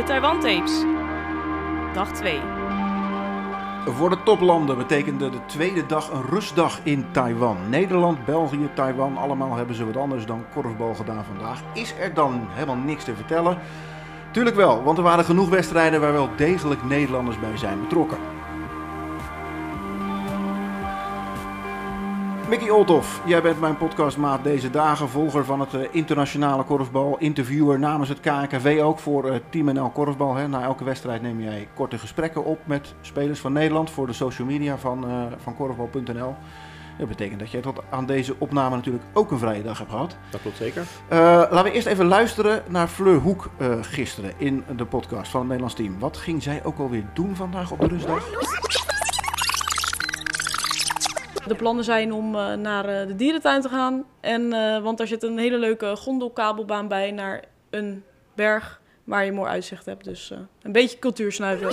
De Taiwan Tapes. Dag 2. Voor de toplanden betekende de tweede dag een rustdag in Taiwan. Nederland, België, Taiwan, allemaal hebben ze wat anders dan korfbal gedaan vandaag. Is er dan helemaal niks te vertellen? Tuurlijk wel, want er waren genoeg wedstrijden waar wel degelijk Nederlanders bij zijn betrokken. Mickey Olthoff, jij bent mijn podcastmaat deze dagen, volger van het eh, internationale korfbal, interviewer namens het KNKV ook voor uh, Team NL Korfbal. Hè. Na elke wedstrijd neem jij korte gesprekken op met spelers van Nederland voor de social media van, uh, van korfbal.nl. Dat betekent dat jij tot aan deze opname natuurlijk ook een vrije dag hebt gehad. Dat klopt zeker. laten we eerst even luisteren naar Fleur Hoek gisteren in de podcast van het Nederlands team. Wat ging zij ook alweer doen vandaag op de rustdag? De plannen zijn om uh, naar uh, de dierentuin te gaan. En, uh, want daar zit een hele leuke gondelkabelbaan bij naar een berg waar je mooi uitzicht hebt. Dus een beetje cultuursnuiven.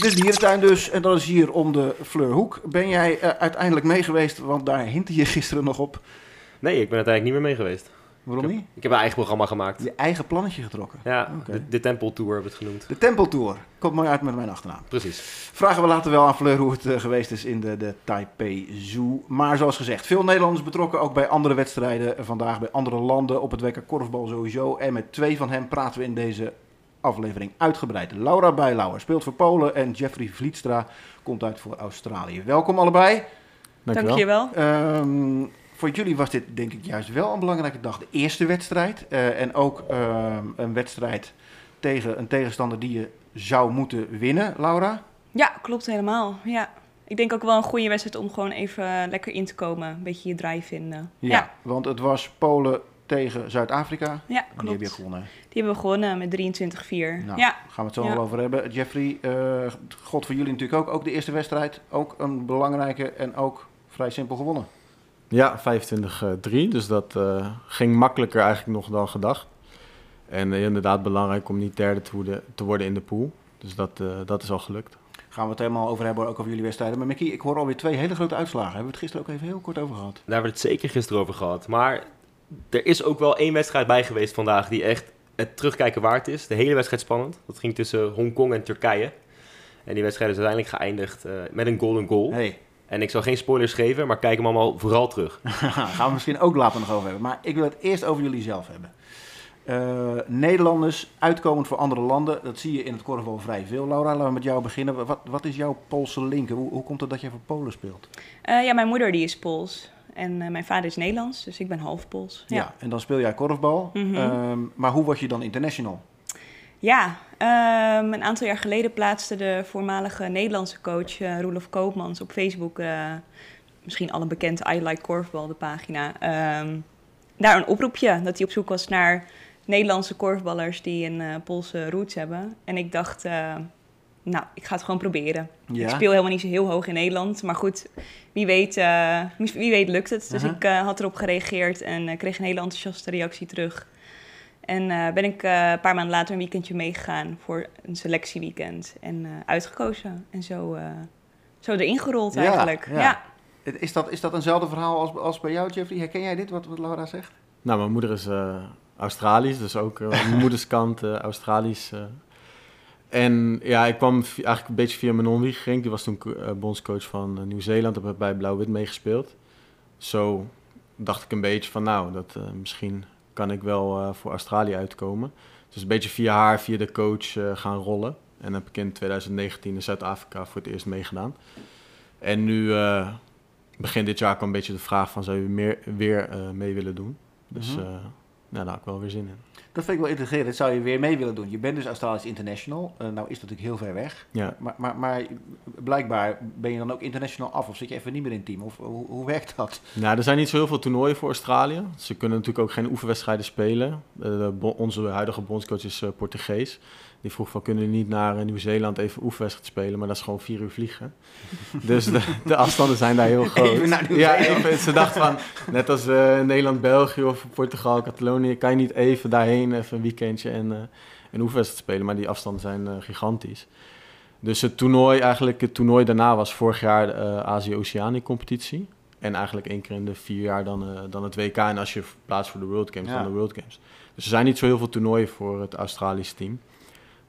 De dierentuin dus, en dat is hier om de Fleurhoek. Ben jij uiteindelijk mee geweest, want daar hintte je gisteren nog op. Nee, ik ben uiteindelijk niet meer mee geweest. Waarom ik niet? Ik heb een eigen programma gemaakt. Je eigen plannetje getrokken? Ja, okay. de, de Tempeltour hebben we het genoemd. De Tempeltour. Komt mooi uit met mijn achternaam. Precies. Vragen we later wel aan Fleur hoe het uh, geweest is in de, de Taipei Zoo. Maar zoals gezegd, veel Nederlanders betrokken ook bij andere wedstrijden. Vandaag bij andere landen op het WK Korfbal sowieso. En met twee van hen praten we in deze aflevering uitgebreid. Laura Bijlauer speelt voor Polen en Jeffrey Vlietstra komt uit voor Australië. Welkom allebei. Dankjewel. Dankjewel. Um, voor jullie was dit denk ik juist wel een belangrijke dag. De eerste wedstrijd. Uh, en ook uh, een wedstrijd tegen een tegenstander die je zou moeten winnen, Laura. Ja, klopt helemaal. Ja. Ik denk ook wel een goede wedstrijd om gewoon even lekker in te komen. Een beetje je draai vinden. Ja, ja. want het was Polen tegen Zuid-Afrika. Ja, klopt. Die heb je gewonnen. Die hebben we gewonnen met 23-4. Nou, ja. gaan we het zo ja. wel over hebben. Jeffrey, uh, God voor jullie natuurlijk ook. Ook de eerste wedstrijd. Ook een belangrijke en ook vrij simpel gewonnen. Ja, 25-3. Dus dat uh, ging makkelijker eigenlijk nog dan gedacht. En uh, inderdaad belangrijk om niet derde te worden, te worden in de pool. Dus dat, uh, dat is al gelukt. Gaan we het helemaal over hebben, ook over jullie wedstrijden. Maar Mickey, ik hoor alweer twee hele grote uitslagen. Hebben we het gisteren ook even heel kort over gehad? Daar hebben we het zeker gisteren over gehad. Maar er is ook wel één wedstrijd bij geweest vandaag die echt het terugkijken waard is. De hele wedstrijd spannend. Dat ging tussen Hongkong en Turkije. En die wedstrijd is uiteindelijk geëindigd met een golden goal. Hey. En ik zal geen spoilers geven, maar kijk hem allemaal vooral terug. Gaan we misschien ook later nog over hebben. Maar ik wil het eerst over jullie zelf hebben. Uh, Nederlanders uitkomend voor andere landen, dat zie je in het korfbal vrij veel. Laura, laten we met jou beginnen. Wat, wat is jouw Poolse link? Hoe, hoe komt het dat jij voor Polen speelt? Uh, ja, mijn moeder die is Pools. En uh, mijn vader is Nederlands, dus ik ben half Pools. Ja, ja en dan speel jij korfbal. Mhm. Mm -hmm. uh, maar hoe word je dan international? Ja, um, een aantal jaar geleden plaatste de voormalige Nederlandse coach uh, Roelof Koopmans op Facebook, uh, misschien al een bekend I Like Korfbal, de pagina, um, daar een oproepje dat hij op zoek was naar Nederlandse korfballers die een uh, Poolse roots hebben. En ik dacht, nou, ik ga het gewoon proberen. Ja. Ik speel helemaal niet zo heel hoog in Nederland, maar goed, wie weet, wie weet lukt het. Dus. -huh. ik had erop gereageerd en kreeg een hele enthousiaste reactie terug. En uh, ben ik uh, een paar maanden later een weekendje meegegaan voor een selectieweekend. En uh, uitgekozen. En zo, zo erin gerold ja, eigenlijk. Ja. ja. Is, dat, is dat eenzelfde verhaal als, als bij jou, Jeffrey? Herken jij dit, wat, wat Laura zegt? Nou, mijn moeder is Australisch, dus ook mijn moederskant Australisch. en ja, ik kwam eigenlijk een beetje via mijn non-wiegering. Die was toen bondscoach van Nieuw-Zeeland, heb bij Blauw-Wit meegespeeld. Zo dacht ik een beetje van, nou, dat misschien kan ik wel uh, voor Australië uitkomen. Dus een beetje via haar, via de coach uh, gaan rollen. En heb ik in 2019 in Zuid-Afrika voor het eerst meegedaan. En nu, uh, begin dit jaar kwam een beetje de vraag van, zou je meer, weer mee willen doen? Dus Mhm. Nou, daar heb ik wel weer zin in. Dat vind ik wel intrigerend. Dat zou je weer mee willen doen. Je bent dus Australisch International. Uh, nou is dat natuurlijk heel ver weg. Ja. Maar, maar, maar, blijkbaar ben je dan ook international af of zit je even niet meer in het team? Of hoe, hoe werkt dat? Nou, er zijn niet zo heel veel toernooien voor Australië. Ze kunnen natuurlijk ook geen oefenwedstrijden spelen. Uh, de, onze huidige bondscoach is uh, Portugees. Die vroeg van, kunnen jullie niet naar Nieuw-Zeeland even oefenwedstrijd spelen? Maar dat is gewoon vier uur vliegen. dus de, de, afstanden zijn daar heel groot. Even naar ja, even, ze dacht van, net als uh, Nederland, België of Portugal, Catalonië... kan je niet even daarheen, even een weekendje en uh, een oefenwedstrijd spelen. Maar die afstanden zijn uh, gigantisch. Dus het toernooi, eigenlijk het toernooi daarna was vorig jaar de uh, Azië-Oceanië competitie. En eigenlijk één keer in de vier jaar dan, eh, dan het WK. En als je plaats voor de World Games, Ja. dan de World Games. Dus er zijn niet zo heel veel toernooien voor het Australische team.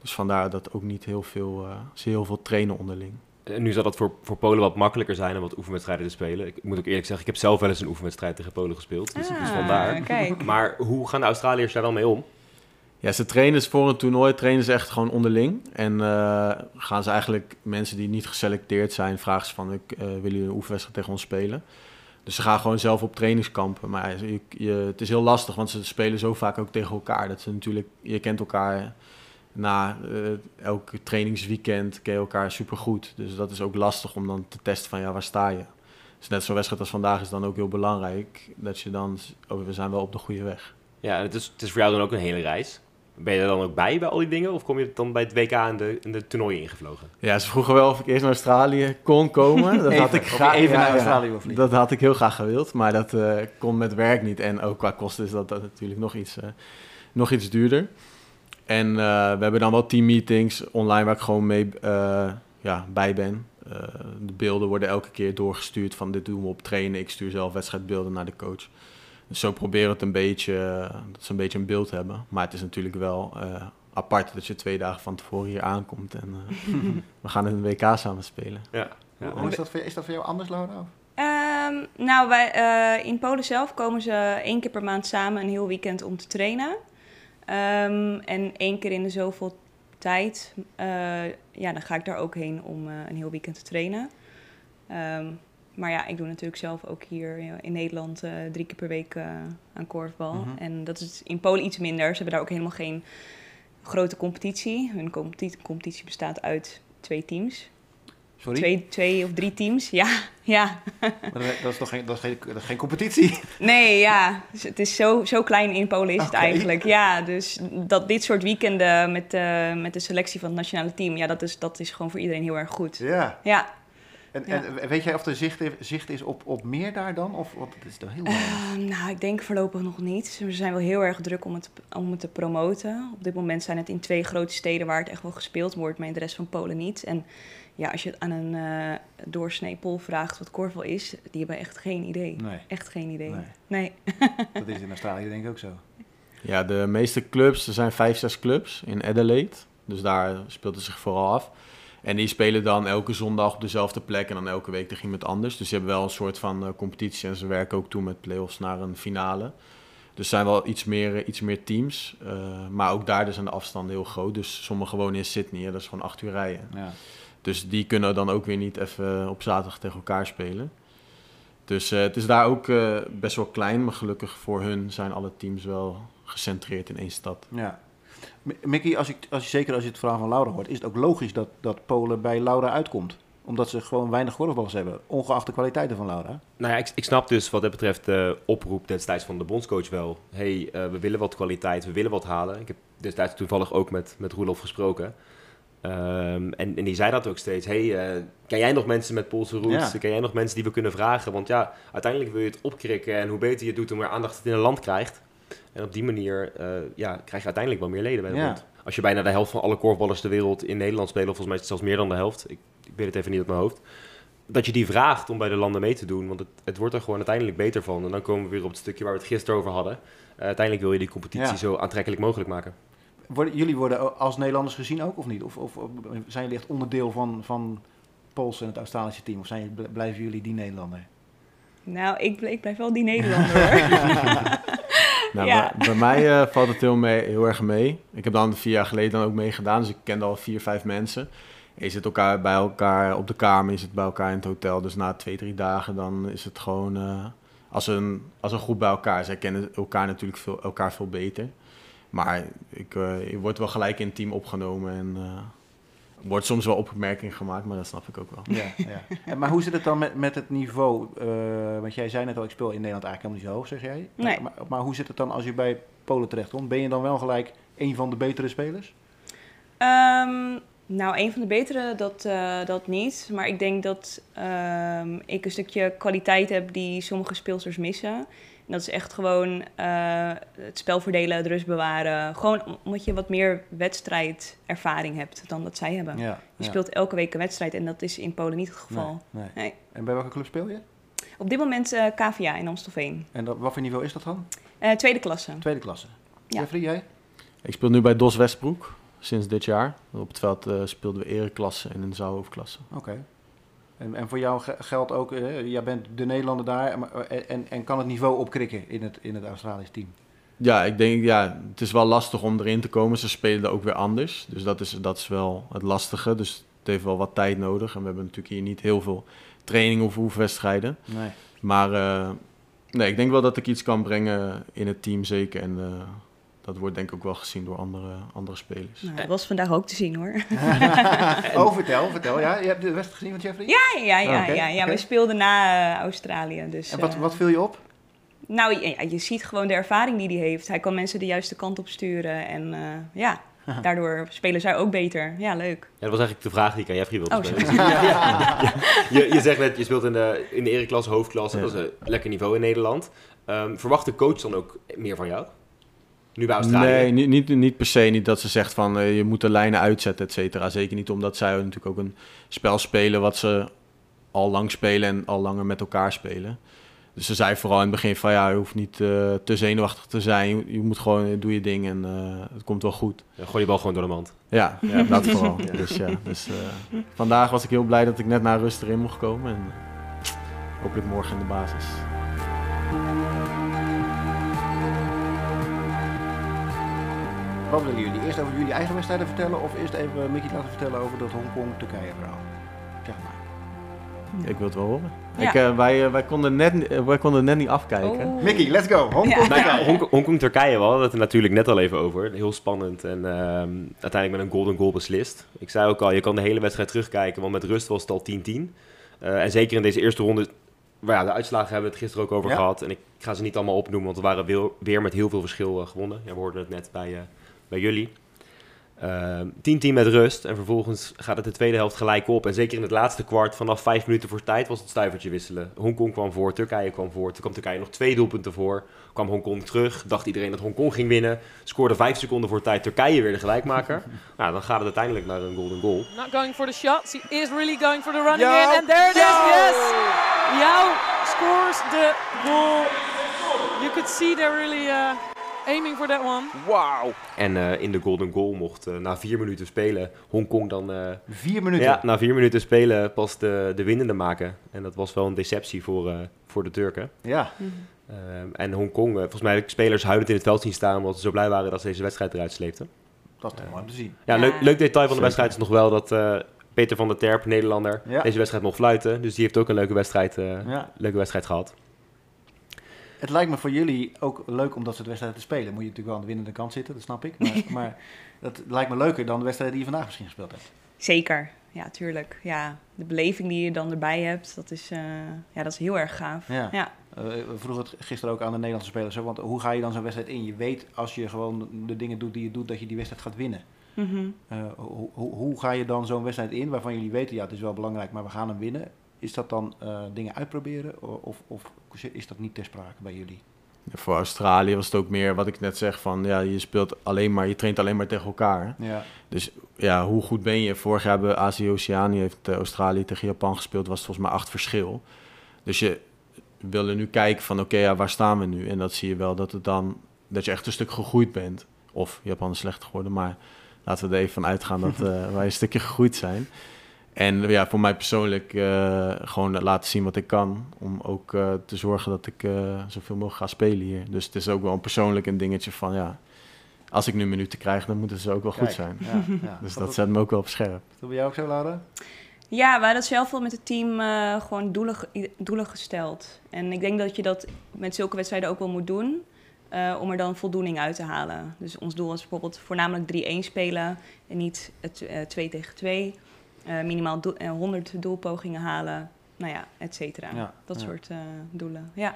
Dus vandaar dat ook niet heel veel, eh, ze heel veel trainen onderling. En nu zal dat voor, voor Polen wat makkelijker zijn om wat oefenwedstrijden te spelen. Ik moet ook eerlijk zeggen, ik heb zelf wel eens een oefenwedstrijd tegen Polen gespeeld. Dus, dus Ah, vandaar. Kijk. Maar hoe gaan de Australiërs daar dan mee om? Ja, ze trainen dus voor een toernooi, trainen ze echt gewoon onderling. En eh, gaan ze eigenlijk mensen die niet geselecteerd zijn, vragen ze van, ik, eh willen jullie een oefenwedstrijd tegen ons spelen? Dus ze gaan gewoon zelf op trainingskampen. Maar ja, je, je- het is heel lastig, want ze spelen zo vaak ook tegen elkaar. Dat ze natuurlijk, je kent elkaar na eh, elk trainingsweekend, ken je elkaar supergoed. Dus dat is ook lastig om dan te testen van, ja, waar sta je? Dus net zo'n wedstrijd als vandaag is dan ook heel belangrijk. Dat je dan, oh, we zijn wel op de goede weg. Ja, het is, het is voor jou dan ook een hele reis. Ben je er dan ook bij, bij al die dingen? Of kom je dan bij het WK en de, en de toernooien ingevlogen? Ja, ze vroegen wel of ik eerst naar Australië kon komen. Dat Even, had ik of graag even ja, naar. Australië wil vliegen. Dat had ik heel graag gewild, maar dat eh, kon met werk niet. En ook qua kosten is dat, dat natuurlijk nog iets, eh, nog iets duurder. En eh, we hebben dan wel teammeetings online waar ik gewoon mee eh, ja, bij ben. Eh, de beelden worden elke keer doorgestuurd van dit doen we op trainen. Ik stuur zelf wedstrijdbeelden naar de coach. Dus zo proberen we het een beetje, dat ze een beetje een beeld hebben. Maar het is natuurlijk wel eh, apart dat je twee dagen van tevoren hier aankomt. En eh, we gaan een WK samen spelen. Ja. ja. Hoe is, dat voor, is dat voor jou anders, Laura? Ehm, nou, wij, eh, in Polen zelf komen ze één keer per maand samen een heel weekend om te trainen. Ehm, en één keer in de zoveel tijd, eh, ja, dan ga ik daar ook heen om eh, een heel weekend te trainen. Ehm, maar ja, ik doe natuurlijk zelf ook hier ja, in Nederland eh, drie keer per week eh, aan korfbal. Mhm. En dat is in Polen iets minder. Ze hebben daar ook helemaal geen grote competitie. Hun competi- competitie bestaat uit twee teams. Sorry? Twee, twee of drie teams, ja. ja. Maar dat, is toch geen, dat is geen, dat is geen competitie? Nee, ja. Dus het is zo, zo klein in Polen is het eigenlijk. Ja, dus dat dit soort weekenden met, eh, met de selectie van het nationale team... ja, dat is, dat is gewoon voor iedereen heel erg goed. Ja. Ja. En, Ja. en weet jij of er zicht, zicht is op, op meer daar dan? Of, want het is toch heel weinig. Eh, nou, ik denk voorlopig nog niet. We zijn wel heel erg druk om het, om het te promoten. Op dit moment zijn het in twee grote steden waar het echt wel gespeeld wordt... maar in de rest van Polen niet. En ja, als je het aan een eh doorsnee Pool vraagt wat korfbal is... die hebben echt geen idee. Nee, Echt geen idee. Nee. nee. dat is in Australië denk ik ook zo. Ja, de meeste clubs, er zijn vijf, zes clubs in Adelaide. Dus daar speelt het zich vooral af. En die spelen dan elke zondag op dezelfde plek en dan elke week tegen iemand anders. Dus ze hebben wel een soort van eh, competitie en ze werken ook toe met play-offs naar een finale. Dus er zijn wel iets meer, eh, iets meer teams. eh, maar ook daar zijn de afstanden heel groot. Dus sommigen wonen in Sydney, hè, dat is gewoon acht uur rijden. Ja. Dus die kunnen dan ook weer niet even op zaterdag tegen elkaar spelen. Dus eh, het is daar ook eh, best wel klein, maar gelukkig voor hun zijn alle teams wel gecentreerd in één stad. ja. Mickey, als ik, als je, zeker als je het verhaal van Laura hoort, is het ook logisch dat, dat Polen bij Laura uitkomt? Omdat ze gewoon weinig korfballers hebben, ongeacht de kwaliteiten van Laura. Nou ja, ik, ik snap dus wat dat betreft de oproep destijds van de bondscoach wel. hey, eh, we willen wat kwaliteit, we willen wat halen. Ik heb destijds toevallig ook met, met Roelof gesproken. Ehm, en, en die zei dat ook steeds. hey, eh, ken jij nog mensen met Poolse roots? Ja. Ken jij nog mensen die we kunnen vragen? Want ja, uiteindelijk wil je het opkrikken. En hoe beter je het doet, hoe meer aandacht het in een land krijgt. En op die manier eh, ja, krijg je uiteindelijk wel meer leden bij de Ja. bond. Als je bijna de helft van alle korfballers ter wereld in Nederland spelen... of volgens mij is het zelfs meer dan de helft. Ik, ik weet het even niet uit mijn hoofd. Dat je die vraagt om bij de landen mee te doen. Want het, het wordt er gewoon uiteindelijk beter van. En dan komen we weer op het stukje waar we het gisteren over hadden. Eh, uiteindelijk wil je die competitie Ja. zo aantrekkelijk mogelijk maken. Worden, jullie worden als Nederlanders gezien ook of niet? Of, of, of zijn jullie echt onderdeel van, van Pools en het Australische team? Of zijn, jullie- blijven jullie die Nederlander? Nou, ik, bl- ik blijf wel die Nederlander hoor. Nou, Ja. bij, bij mij eh, valt het heel, mee, heel erg mee. Ik heb dan vier jaar geleden dan ook meegedaan, dus ik kende al vier, vijf mensen. En je zit elkaar bij elkaar op de kamer, je zit bij elkaar in het hotel. Dus na twee, drie dagen dan is het gewoon eh, als, een, als een groep bij elkaar. Zij kennen elkaar natuurlijk veel, elkaar veel beter. Maar ik, eh, je wordt wel gelijk in het team opgenomen en eh, er wordt soms wel opmerkingen gemaakt, maar dat snap ik ook wel. Ja, ja. En, maar hoe zit het dan met, met het niveau? Eh, want jij zei net al, ik speel in Nederland eigenlijk helemaal niet zo hoog, zeg jij. Nee. Maar, maar hoe zit het dan als je bij Polen terechtkomt? Ben je dan wel gelijk een van de betere spelers? Ehm, nou, een van de betere, dat, eh, dat niet. Maar ik denk dat ehm, ik een stukje kwaliteit heb die sommige speelsters missen. En dat is echt gewoon eh, het spel verdelen, de rust bewaren. Gewoon om- omdat je wat meer wedstrijdervaring hebt dan dat zij hebben. Ja. Je ja. speelt elke week een wedstrijd en dat is in Polen niet het geval. Nee, nee. Nee. En bij welke club speel je? Op dit moment eh KVA in Amstelveen. En dat, wat voor niveau is dat dan? Eh, tweede klasse. Tweede klasse. Ja. Jeffrey, jij? Ik speel nu bij DOS Westbroek sinds dit jaar. Op het veld eh, speelden we ereklasse en in de zaalhoofdklasse. Oké. En, en voor jou ge- geldt ook, eh, jij bent de Nederlander daar maar- en, en, en kan het niveau opkrikken in het, in het Australisch team? Ja, ik denk, ja, het is wel lastig om erin te komen. Ze spelen ook weer anders. Dus dat is, dat is wel het lastige. Dus het heeft wel wat tijd nodig. En we hebben natuurlijk hier niet heel veel training of oefenwedstrijden. Nee. Maar eh, nee, ik denk wel dat ik iets kan brengen in het team, zeker. En eh, dat wordt denk ik ook wel gezien door andere, andere spelers. Nou, dat was vandaag ook te zien hoor. oh, vertel, vertel. Ja, je hebt de wedstrijd gezien van Jeffrey? Ja, ja, ja. Oké, ja, ja. We speelden na eh, Australië. Dus, En wat, eh, wat viel je op? Nou, ja, je ziet gewoon de ervaring die hij heeft. Hij kan mensen de juiste kant op sturen. En eh, ja, daardoor spelen zij ook beter. Ja, leuk. Ja, dat was eigenlijk de vraag die ik aan Jeffrey wilde Oh, stellen. Ja, ja, ja. Je, je zegt net, je speelt in de, in de ereklasse, hoofdklasse. Ja. Dat is een lekker niveau in Nederland. Ehm, verwacht de coach dan ook meer van jou? Nu bij Australië? Nee, niet, niet, niet per se. Niet dat ze zegt van eh, je moet de lijnen uitzetten, et cetera. Zeker niet omdat zij natuurlijk ook een spel spelen wat ze al lang spelen en al langer met elkaar spelen. Dus ze zei vooral in het begin van ja, je hoeft niet eh, te zenuwachtig te zijn. Je, je moet gewoon, eh, doe je ding en eh, het komt wel goed. Ja, gooi je bal gewoon door de mand. Ja, ja dat vooral. Dus ja, dus, eh, vandaag was ik heel blij dat ik net na rust erin mocht komen. En hopelijk morgen in de basis. Wat willen jullie? Eerst over jullie eigen wedstrijden vertellen of eerst even Mickey laten vertellen over dat Hongkong-Turkije verhaal? Zeg maar. Ik wil het wel horen. Ja. Ik, eh, wij, eh, wij, konden net, eh, wij konden net niet afkijken. Oh. Mickey, let's go. Hongkong, Nou ja, Turkije. Hong- Hongkong-Turkije, we hadden het er natuurlijk net al even over. Heel spannend en ehm, uiteindelijk met een golden goal beslist. Ik zei ook al, je kan de hele wedstrijd terugkijken, want met rust was het al 10-10. Eh, en zeker in deze eerste ronde, maar ja, de uitslagen hebben we het gisteren ook over Ja. gehad. En ik ga ze niet allemaal opnoemen, want we waren weer, weer met heel veel verschil gewonnen. Ja, we hoorden het net bij, eh, bij jullie. Ehm, 10-10 met rust en vervolgens gaat het de tweede helft gelijk op. En zeker in het laatste kwart, vanaf vijf minuten voor tijd, was het stuivertje wisselen. Hongkong kwam voor, Turkije kwam voor. Toen kwam Turkije nog twee doelpunten voor. Kwam Hongkong terug, dacht iedereen dat Hongkong ging winnen. Scoorde vijf seconden voor tijd, Turkije weer de gelijkmaker. nou, dan gaat het uiteindelijk naar een golden goal. Not going for the shots. He is really going for the running Yao. in. And there it is. Yes. Yao scores the goal. You could see they're really uh, aiming for that one. En eh, in de golden goal mocht eh, na vier minuten spelen Hongkong dan... eh, Vier minuten. ja, na vier minuten spelen pas de, de winnende maken. En dat was wel een deceptie voor, eh, voor de Turken. Ja. Ehm, en Hongkong, eh, volgens mij de spelers huilend in het veld zien staan... omdat ze zo blij waren dat ze deze wedstrijd eruit sleepten. dat is toch mooi om te zien. Ja, Ja. Leuk, leuk detail van de wedstrijd is nog wel dat eh, Peter van der Terp, Nederlander, Ja. deze wedstrijd mocht fluiten. Dus die heeft ook een leuke wedstrijd, eh, Ja. leuke wedstrijd gehad. Het lijkt me voor jullie ook leuk om dat soort wedstrijden te spelen. Moet je natuurlijk wel aan de winnende kant zitten, dat snap ik. Maar, maar dat lijkt me leuker dan de wedstrijden die je vandaag misschien gespeeld hebt. Zeker. Ja, tuurlijk. Ja, de beleving die je dan erbij hebt, dat is, eh, ja, dat is heel erg gaaf. Ja. ja. Eh, we vroegen het gisteren ook aan de Nederlandse spelers. hè, Want hoe ga je dan zo'n wedstrijd in? Je weet als je gewoon de dingen doet die je doet, dat je die wedstrijd gaat winnen. Mhm. Eh, hoe ga je dan zo'n wedstrijd in waarvan jullie weten, ja, het is wel belangrijk, maar we gaan hem winnen? Is dat dan eh, dingen uitproberen of, of is dat niet ter sprake bij jullie? Ja, voor Australië was het ook meer wat ik net zeg van ja, je speelt alleen maar, je traint alleen maar tegen elkaar. Ja, Dus ja, hoe goed ben je? Vorig jaar hebben Azië Oceanië heeft eh, Australië tegen Japan gespeeld, was het volgens mij acht verschil. Dus je wil er nu kijken van oké, ja, waar staan we nu? En dat zie je wel dat het dan dat je echt een stuk gegroeid bent. Of Japan is slecht geworden, maar laten we er even van uitgaan dat eh, wij een stukje gegroeid zijn. En ja, voor mij persoonlijk eh, gewoon laten zien wat ik kan. Om ook eh, te zorgen dat ik eh, zoveel mogelijk ga spelen hier. Dus het is ook wel een persoonlijk een dingetje van ja, als ik nu minuten krijg, dan moeten ze ook wel goed zijn. Ja, ja. Dus dat zet me ook wel op scherp. Dat bij jou ook zo, Laura? Ja, we hadden zelf wel met het team eh, gewoon doelen, doelen gesteld. En ik denk dat je dat met zulke wedstrijden ook wel moet doen. eh, om er dan voldoening uit te halen. Dus ons doel was bijvoorbeeld voornamelijk 3-1 spelen. En niet het eh 2 tegen 2. Eh, minimaal doel- eh, 100 doelpogingen halen. Nou ja, et cetera. Ja, dat ja. soort eh, doelen. Ja.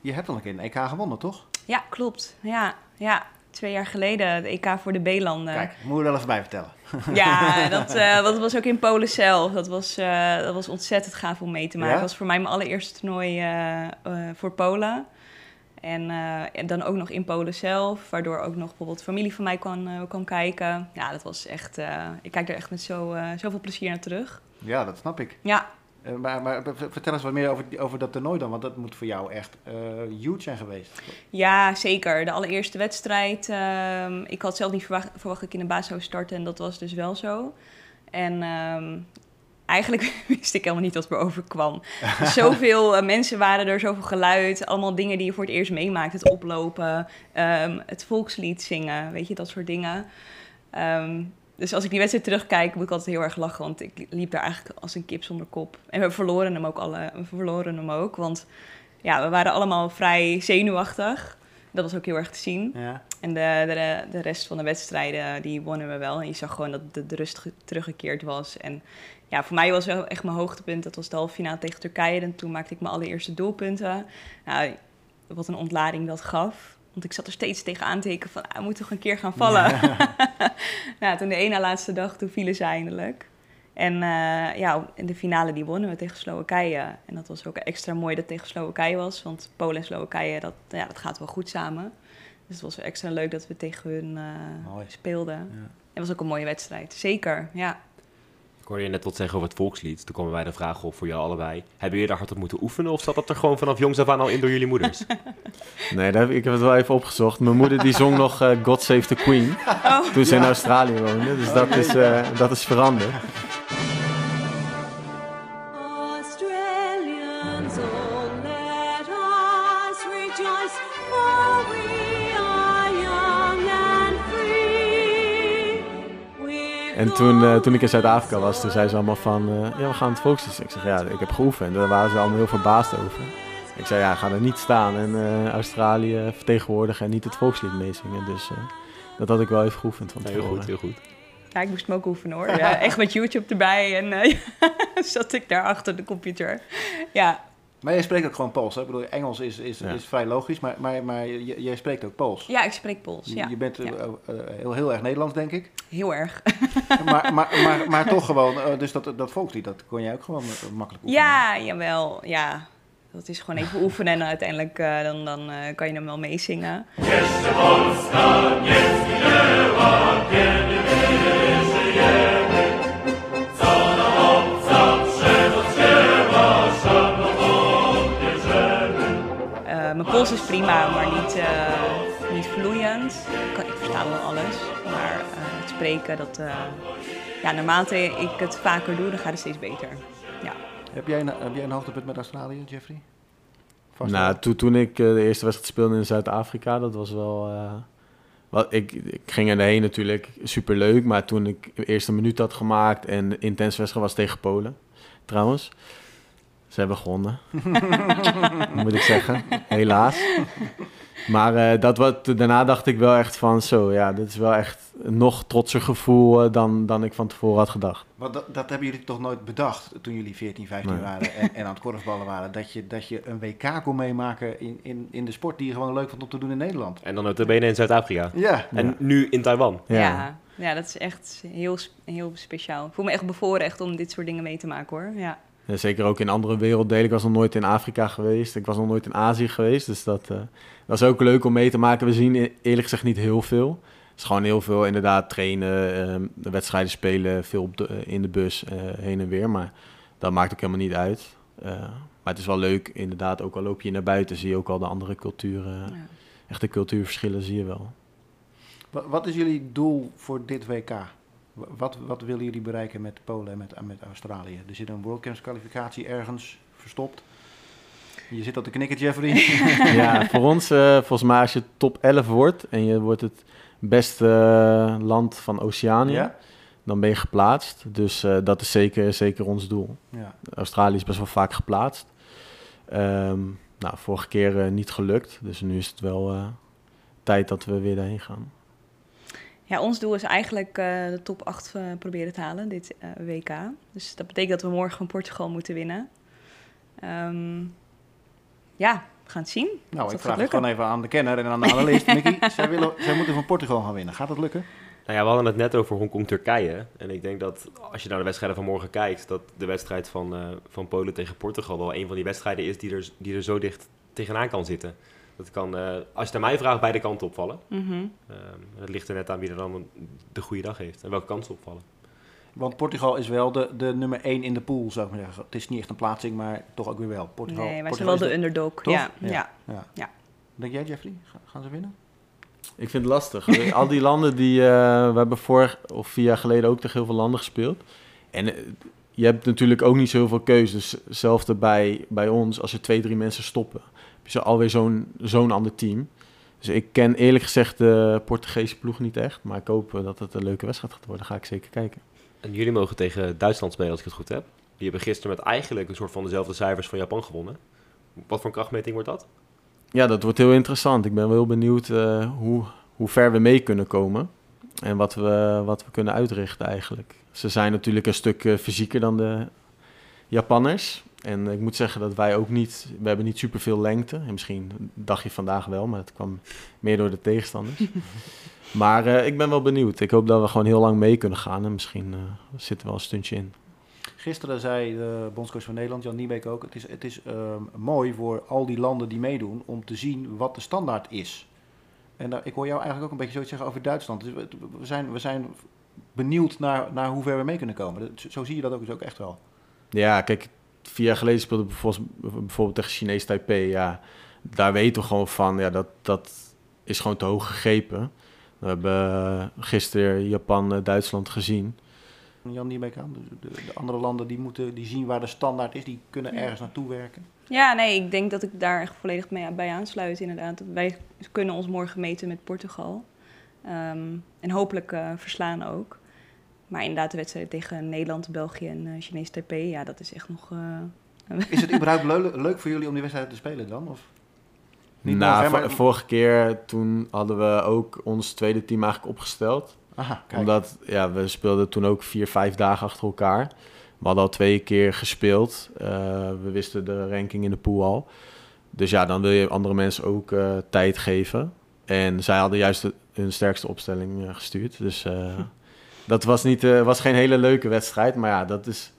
Je hebt al een keer een EK gewonnen, toch? ja, klopt. Ja, ja, twee jaar geleden de EK voor de B-landen. Kijk, moet je er wel even bij vertellen. Ja, dat, dat was ook in Polen zelf. Dat was, dat was ontzettend gaaf om mee te maken. Ja? Dat was voor mij mijn allereerste toernooi voor Polen. En, eh, en dan ook nog in Polen zelf, waardoor ook nog bijvoorbeeld familie van mij kan, eh, kan kijken. Ja, dat was echt, eh, ik kijk er echt met zo, zoveel plezier naar terug. Ja, dat snap ik. Ja, maar, maar vertel eens wat meer over, over dat toernooi dan, want dat moet voor jou echt huge zijn geweest. Ja, zeker. De allereerste wedstrijd. ehm, ik had zelf niet verwacht, verwacht dat ik in de baas zou starten en dat was dus wel zo. En ehm, eigenlijk wist ik helemaal niet wat me overkwam. zoveel eh, mensen waren er, zoveel geluid. Allemaal dingen die je voor het eerst meemaakt. Het oplopen, ehm, het volkslied zingen, weet je, dat soort dingen. Ehm, dus als ik die wedstrijd terugkijk, moet ik altijd heel erg lachen. Want ik liep daar eigenlijk als een kip zonder kop. En we verloren hem ook alle. We verloren hem ook. Want ja, we waren allemaal vrij zenuwachtig. Dat was ook heel erg te zien. Ja. En de, de, de rest van de wedstrijden, die wonnen we wel. En je zag gewoon dat de, de rust ge- teruggekeerd was. En ja, voor mij was wel echt mijn hoogtepunt. Dat was de halve finale tegen Turkije. En toen maakte ik mijn allereerste doelpunten. Nou, wat een ontlading dat gaf. Want ik zat er steeds tegenaan te van, ah, we moeten toch een keer gaan vallen. nou, toen de ene laatste dag, toen vielen ze eindelijk. En eh, ja, in de finale die wonnen we tegen Slowakije. En dat was ook extra mooi dat het tegen Slowakije was. Want Polen en Slowakije, dat, ja, dat gaat wel goed samen. Dus het was extra leuk dat we tegen hun eh, speelden. Ja. Het was ook een mooie wedstrijd, zeker. Ja. Ik hoorde je net wat zeggen over het volkslied. Toen kwamen wij de vraag op voor jou allebei. Hebben jullie daar hard op moeten oefenen? Of zat dat er gewoon vanaf jongs af aan al in door jullie moeders? Nee, daar heb, ik heb het wel even opgezocht. Mijn moeder die zong nog eh, God Save the Queen toen ze in Australië woonde. Dus dat, is, eh, dat is veranderd. En toen, eh, toen ik in Zuid-Afrika was, toen zei ze allemaal van... eh, ja, we gaan het volkslied. Ik zeg, ja, ik heb geoefend. En daar waren ze allemaal heel verbaasd over. Ik zei, ja, ga er niet staan en eh, Australië vertegenwoordigen en niet het volkslied meezingen. Dus eh, dat had ik wel even geoefend van Ja, heel goed, heel goed. ja, ik moest hem ook oefenen hoor. Ja, echt met YouTube erbij. En eh, zat ik daar achter de computer. Ja, Maar jij spreekt ook gewoon Pools, hè? Ik bedoel, Engels is, is, Ja. is vrij logisch, maar, maar, maar jij spreekt ook Pools. ja ik spreek Pools. Je- Ja. Je bent eh, Ja. eh, heel, heel erg Nederlands, denk ik. Heel erg. maar, maar, maar, maar toch gewoon, eh, dus dat, dat volkslied, dat kon jij ook gewoon makkelijk oefenen. Ja, jawel. Ja, dat is gewoon even oefenen en uiteindelijk eh, dan, dan eh, kan je hem wel meezingen. Eh, is prima, maar niet, eh, niet vloeiend. Ik, kan, ik versta wel alles, maar eh, het spreken, dat, eh, ja, naarmate ik het vaker doe, dan gaat het steeds beter. Ja. Heb, jij een, heb jij een hoogtepunt met Australië, Jeffrey? Vast Nou, toen, toen ik de eerste wedstrijd speelde in Zuid-Afrika, dat was wel... eh, wat, ik, ik ging erheen natuurlijk superleuk, maar toen ik de eerste minuut had gemaakt en de intense wedstrijd was tegen Polen, trouwens. Ze hebben gewonnen, moet ik zeggen, helaas. Maar eh, dat wat, daarna dacht ik wel echt van, zo ja, dit is wel echt een nog trotser gevoel eh, dan, dan ik van tevoren had gedacht. Want dat, dat hebben jullie toch nooit bedacht toen jullie 14, 15 Nee. waren en, en aan het korfballen waren. Dat je, dat je een WK kon meemaken in, in, in de sport die je gewoon leuk vond om te doen in Nederland. En dan notabene in Zuid-Afrika. Ja. En nu in Taiwan. Ja. Ja. ja, dat is echt heel, heel speciaal. Ik voel me echt bevoorrecht om dit soort dingen mee te maken hoor. Ja. Zeker ook in andere werelddelen. Ik was nog nooit in Afrika geweest. Ik was nog nooit in Azië geweest. Dus dat, eh, dat is ook leuk om mee te maken. We zien e- eerlijk gezegd niet heel veel. Het is gewoon heel veel inderdaad trainen, ehm, de wedstrijden spelen, veel op de, eh, in de bus eh, heen en weer. Maar dat maakt ook helemaal niet uit. Eh, maar het is wel leuk, inderdaad. Ook al loop je naar buiten, zie je ook al de andere culturen. Ja. Echte cultuurverschillen zie je wel. Wa- Wat is jullie doel voor dit WK? Wa- Wat, wat willen jullie bereiken met Polen en met, met Australië? Er zit een World Camps kwalificatie ergens verstopt. Je zit op te knikken, Jeffrey. ja, voor ons, eh, volgens mij als je top 11 wordt en je wordt het beste eh, land van Oceanië, ja? dan ben je geplaatst. Dus eh, dat is zeker, zeker ons doel. Ja. Australië is best wel vaak geplaatst. Ehm, nou, vorige keer niet gelukt, dus nu is het wel tijd dat we weer daarheen gaan. Ja, ons doel is eigenlijk eh, de top 8 eh, proberen te halen, dit eh, WK. Dus dat betekent dat we morgen van Portugal moeten winnen. Ehm, ja, we gaan het zien. Nou, ik vraag het gewoon even aan de kenner en aan de analist. Mickey, zij, willen, zij moeten van Portugal gaan winnen. Gaat dat lukken? Nou ja, we hadden het net over Hongkong-Turkije. En ik denk dat als je naar de wedstrijden van morgen kijkt, dat de wedstrijd van, eh, van Polen tegen Portugal wel een van die wedstrijden is die er, die er zo dicht tegenaan kan zitten. Dat kan, eh, als je het aan mij vraagt, beide kanten opvallen. Mhm. Ehm, het ligt er net aan wie er dan een- de goede dag heeft en welke kansen opvallen. Want Portugal is wel de, de nummer 1 in de pool, zou ik maar zeggen. Het is niet echt een plaatsing, maar toch ook weer wel. Portugal, Nee, wij zijn wel de underdog. Ja, Ja. ja. Ja. Ja. Denk jij, Jeffrey? Ga- gaan ze winnen? Ik vind het lastig. Al die landen die... eh, we hebben vorig of vier jaar geleden ook tegen heel veel landen gespeeld. En eh, je hebt natuurlijk ook niet zoveel keuze. Dus hetzelfde bij, bij ons. Als er twee, drie mensen stoppen, heb je alweer zo'n zo'n ander team. Dus ik ken eerlijk gezegd de Portugese ploeg niet echt. Maar ik hoop eh, dat het een leuke wedstrijd gaat worden. Ga ik zeker kijken. En jullie mogen tegen Duitsland spelen, als ik het goed heb. Die hebben gisteren met eigenlijk een soort van dezelfde cijfers van Japan gewonnen. Wat voor een krachtmeting wordt dat? Ja, dat wordt heel interessant. Ik ben wel heel benieuwd eh, hoe, hoe ver we mee kunnen komen. En wat we, wat we kunnen uitrichten eigenlijk. Ze zijn natuurlijk een stuk eh, fysieker dan de Japanners. En ik moet zeggen dat wij ook niet... We hebben niet superveel lengte. En misschien dacht je vandaag wel, maar het kwam meer door de tegenstanders. maar eh, ik ben wel benieuwd. Ik hoop dat we gewoon heel lang mee kunnen gaan. En misschien eh, zit er wel een stuntje in. Gisteren zei de bondscoach van Nederland, Jan Niebeek ook... het is, het is ehm, mooi voor al die landen die meedoen om te zien wat de standaard is. En daar, ik hoor jou eigenlijk ook een beetje zoiets zeggen over Duitsland. Dus we, we zijn, we zijn benieuwd naar, naar hoe ver we mee kunnen komen. Dat- Zo zie je dat ook, dus ook echt wel. Ja, kijk, vier jaar geleden speelde bijvoorbeeld, bijvoorbeeld tegen Chinees Taipei. Ja, daar weten we gewoon van, ja, dat, dat is gewoon te hoog gegrepen. We hebben eh, gisteren Japan, eh, Duitsland gezien. Jan Niebeek aan. De, de, de andere landen die, moeten, die zien waar de standaard is, die kunnen ergens naartoe werken. Ja, nee, ik denk dat ik daar echt volledig mee, bij aansluit inderdaad. Wij kunnen ons morgen meten met Portugal. Ehm, en hopelijk eh, verslaan ook. Maar inderdaad, de wedstrijd tegen Nederland, België en eh Chinees Taipei, ja, dat is echt nog... eh, Is het überhaupt leu- leuk voor jullie om die wedstrijd te spelen dan? Of? Niet nou, vo- vorige keer toen hadden we ook ons tweede team eigenlijk opgesteld. Aha, kijk. Omdat ja, we speelden toen ook vier, vijf dagen achter elkaar. We hadden al twee keer gespeeld. Eh, we wisten de ranking in de pool al. Dus ja, dan wil je andere mensen ook eh, tijd geven. En zij hadden juist de- hun sterkste opstelling gestuurd. Dus eh, dat was, niet, eh, was geen hele leuke wedstrijd. Maar ja, dat is...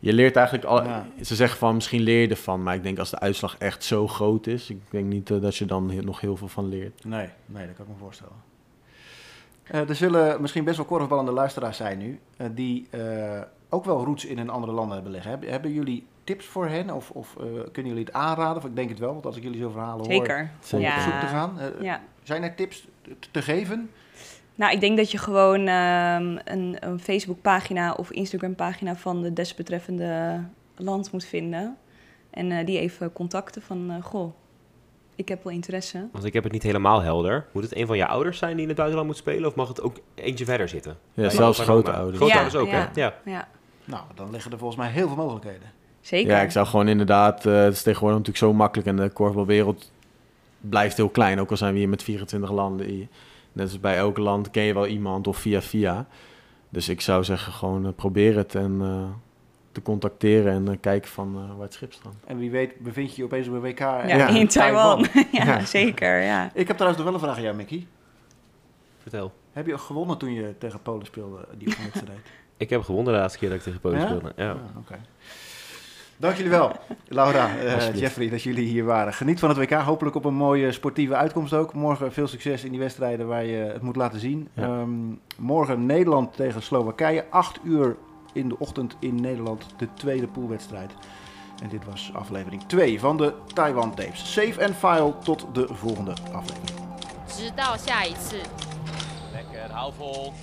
Je leert eigenlijk... Al, Ja. Ze zeggen van, misschien leer je ervan. Maar ik denk als de uitslag echt zo groot is... Ik denk niet eh, dat je dan he- nog heel veel van leert. Nee, nee, dat kan ik me voorstellen. Eh, er zullen misschien best wel korfballende luisteraars zijn nu, die eh, ook wel roots in een andere landen hebben liggen. Hebben, hebben jullie tips voor hen of, of eh, kunnen jullie het aanraden? Of ik denk het wel, want als ik jullie zo verhalen hoor, zeker. om Zeker. op zoek te Ja. gaan. Ja. Zijn er tips te- te geven? Nou, ik denk dat je gewoon ehm, een, een Facebook-pagina of Instagram-pagina van de desbetreffende land moet vinden. En eh, die even contacten van, eh, goh, ik heb wel interesse. Want ik heb het niet helemaal helder. Moet het een van je ouders zijn die in het buitenland moet spelen? Of mag het ook eentje verder zitten? Ja, zelfs grote ouders. Grote Ja, ouders ook, ja. hè? Ja. Ja, Nou, dan liggen er volgens mij heel veel mogelijkheden. zeker. Ja, ik zou gewoon inderdaad... eh, het is tegenwoordig natuurlijk zo makkelijk en de korfbalwereld blijft heel klein. Ook al zijn we hier met 24 landen. Net als bij elk land ken je wel iemand of via via. Dus ik zou zeggen gewoon eh, probeer het en eh, te contacteren en eh, kijken van eh, waar het schip staat. En wie weet bevind je je opeens op een WK Ja, Ja. in Taiwan. ja, Ja. zeker, ja. Ik heb trouwens nog wel een vraag aan jou, Mickey. Vertel. Heb je ook gewonnen toen je tegen Polen speelde, die wedstrijd? Ik heb gewonnen de laatste keer dat ik tegen Polen Ja? speelde. Ja. Ah, oké. Dank jullie wel, Laura, eh, Alsjeblieft. Jeffrey, dat jullie hier waren. Geniet van het WK. Hopelijk op een mooie sportieve uitkomst ook. Morgen veel succes in die wedstrijden waar je het moet laten zien. Ja. Ehm, morgen Nederland tegen Slowakije. 8 uur in de ochtend in Nederland, de tweede poolwedstrijd. En dit was aflevering 2 van de Taiwan Tapes. Save and file tot de volgende aflevering. 直到下一次。 Lekker, hou vol.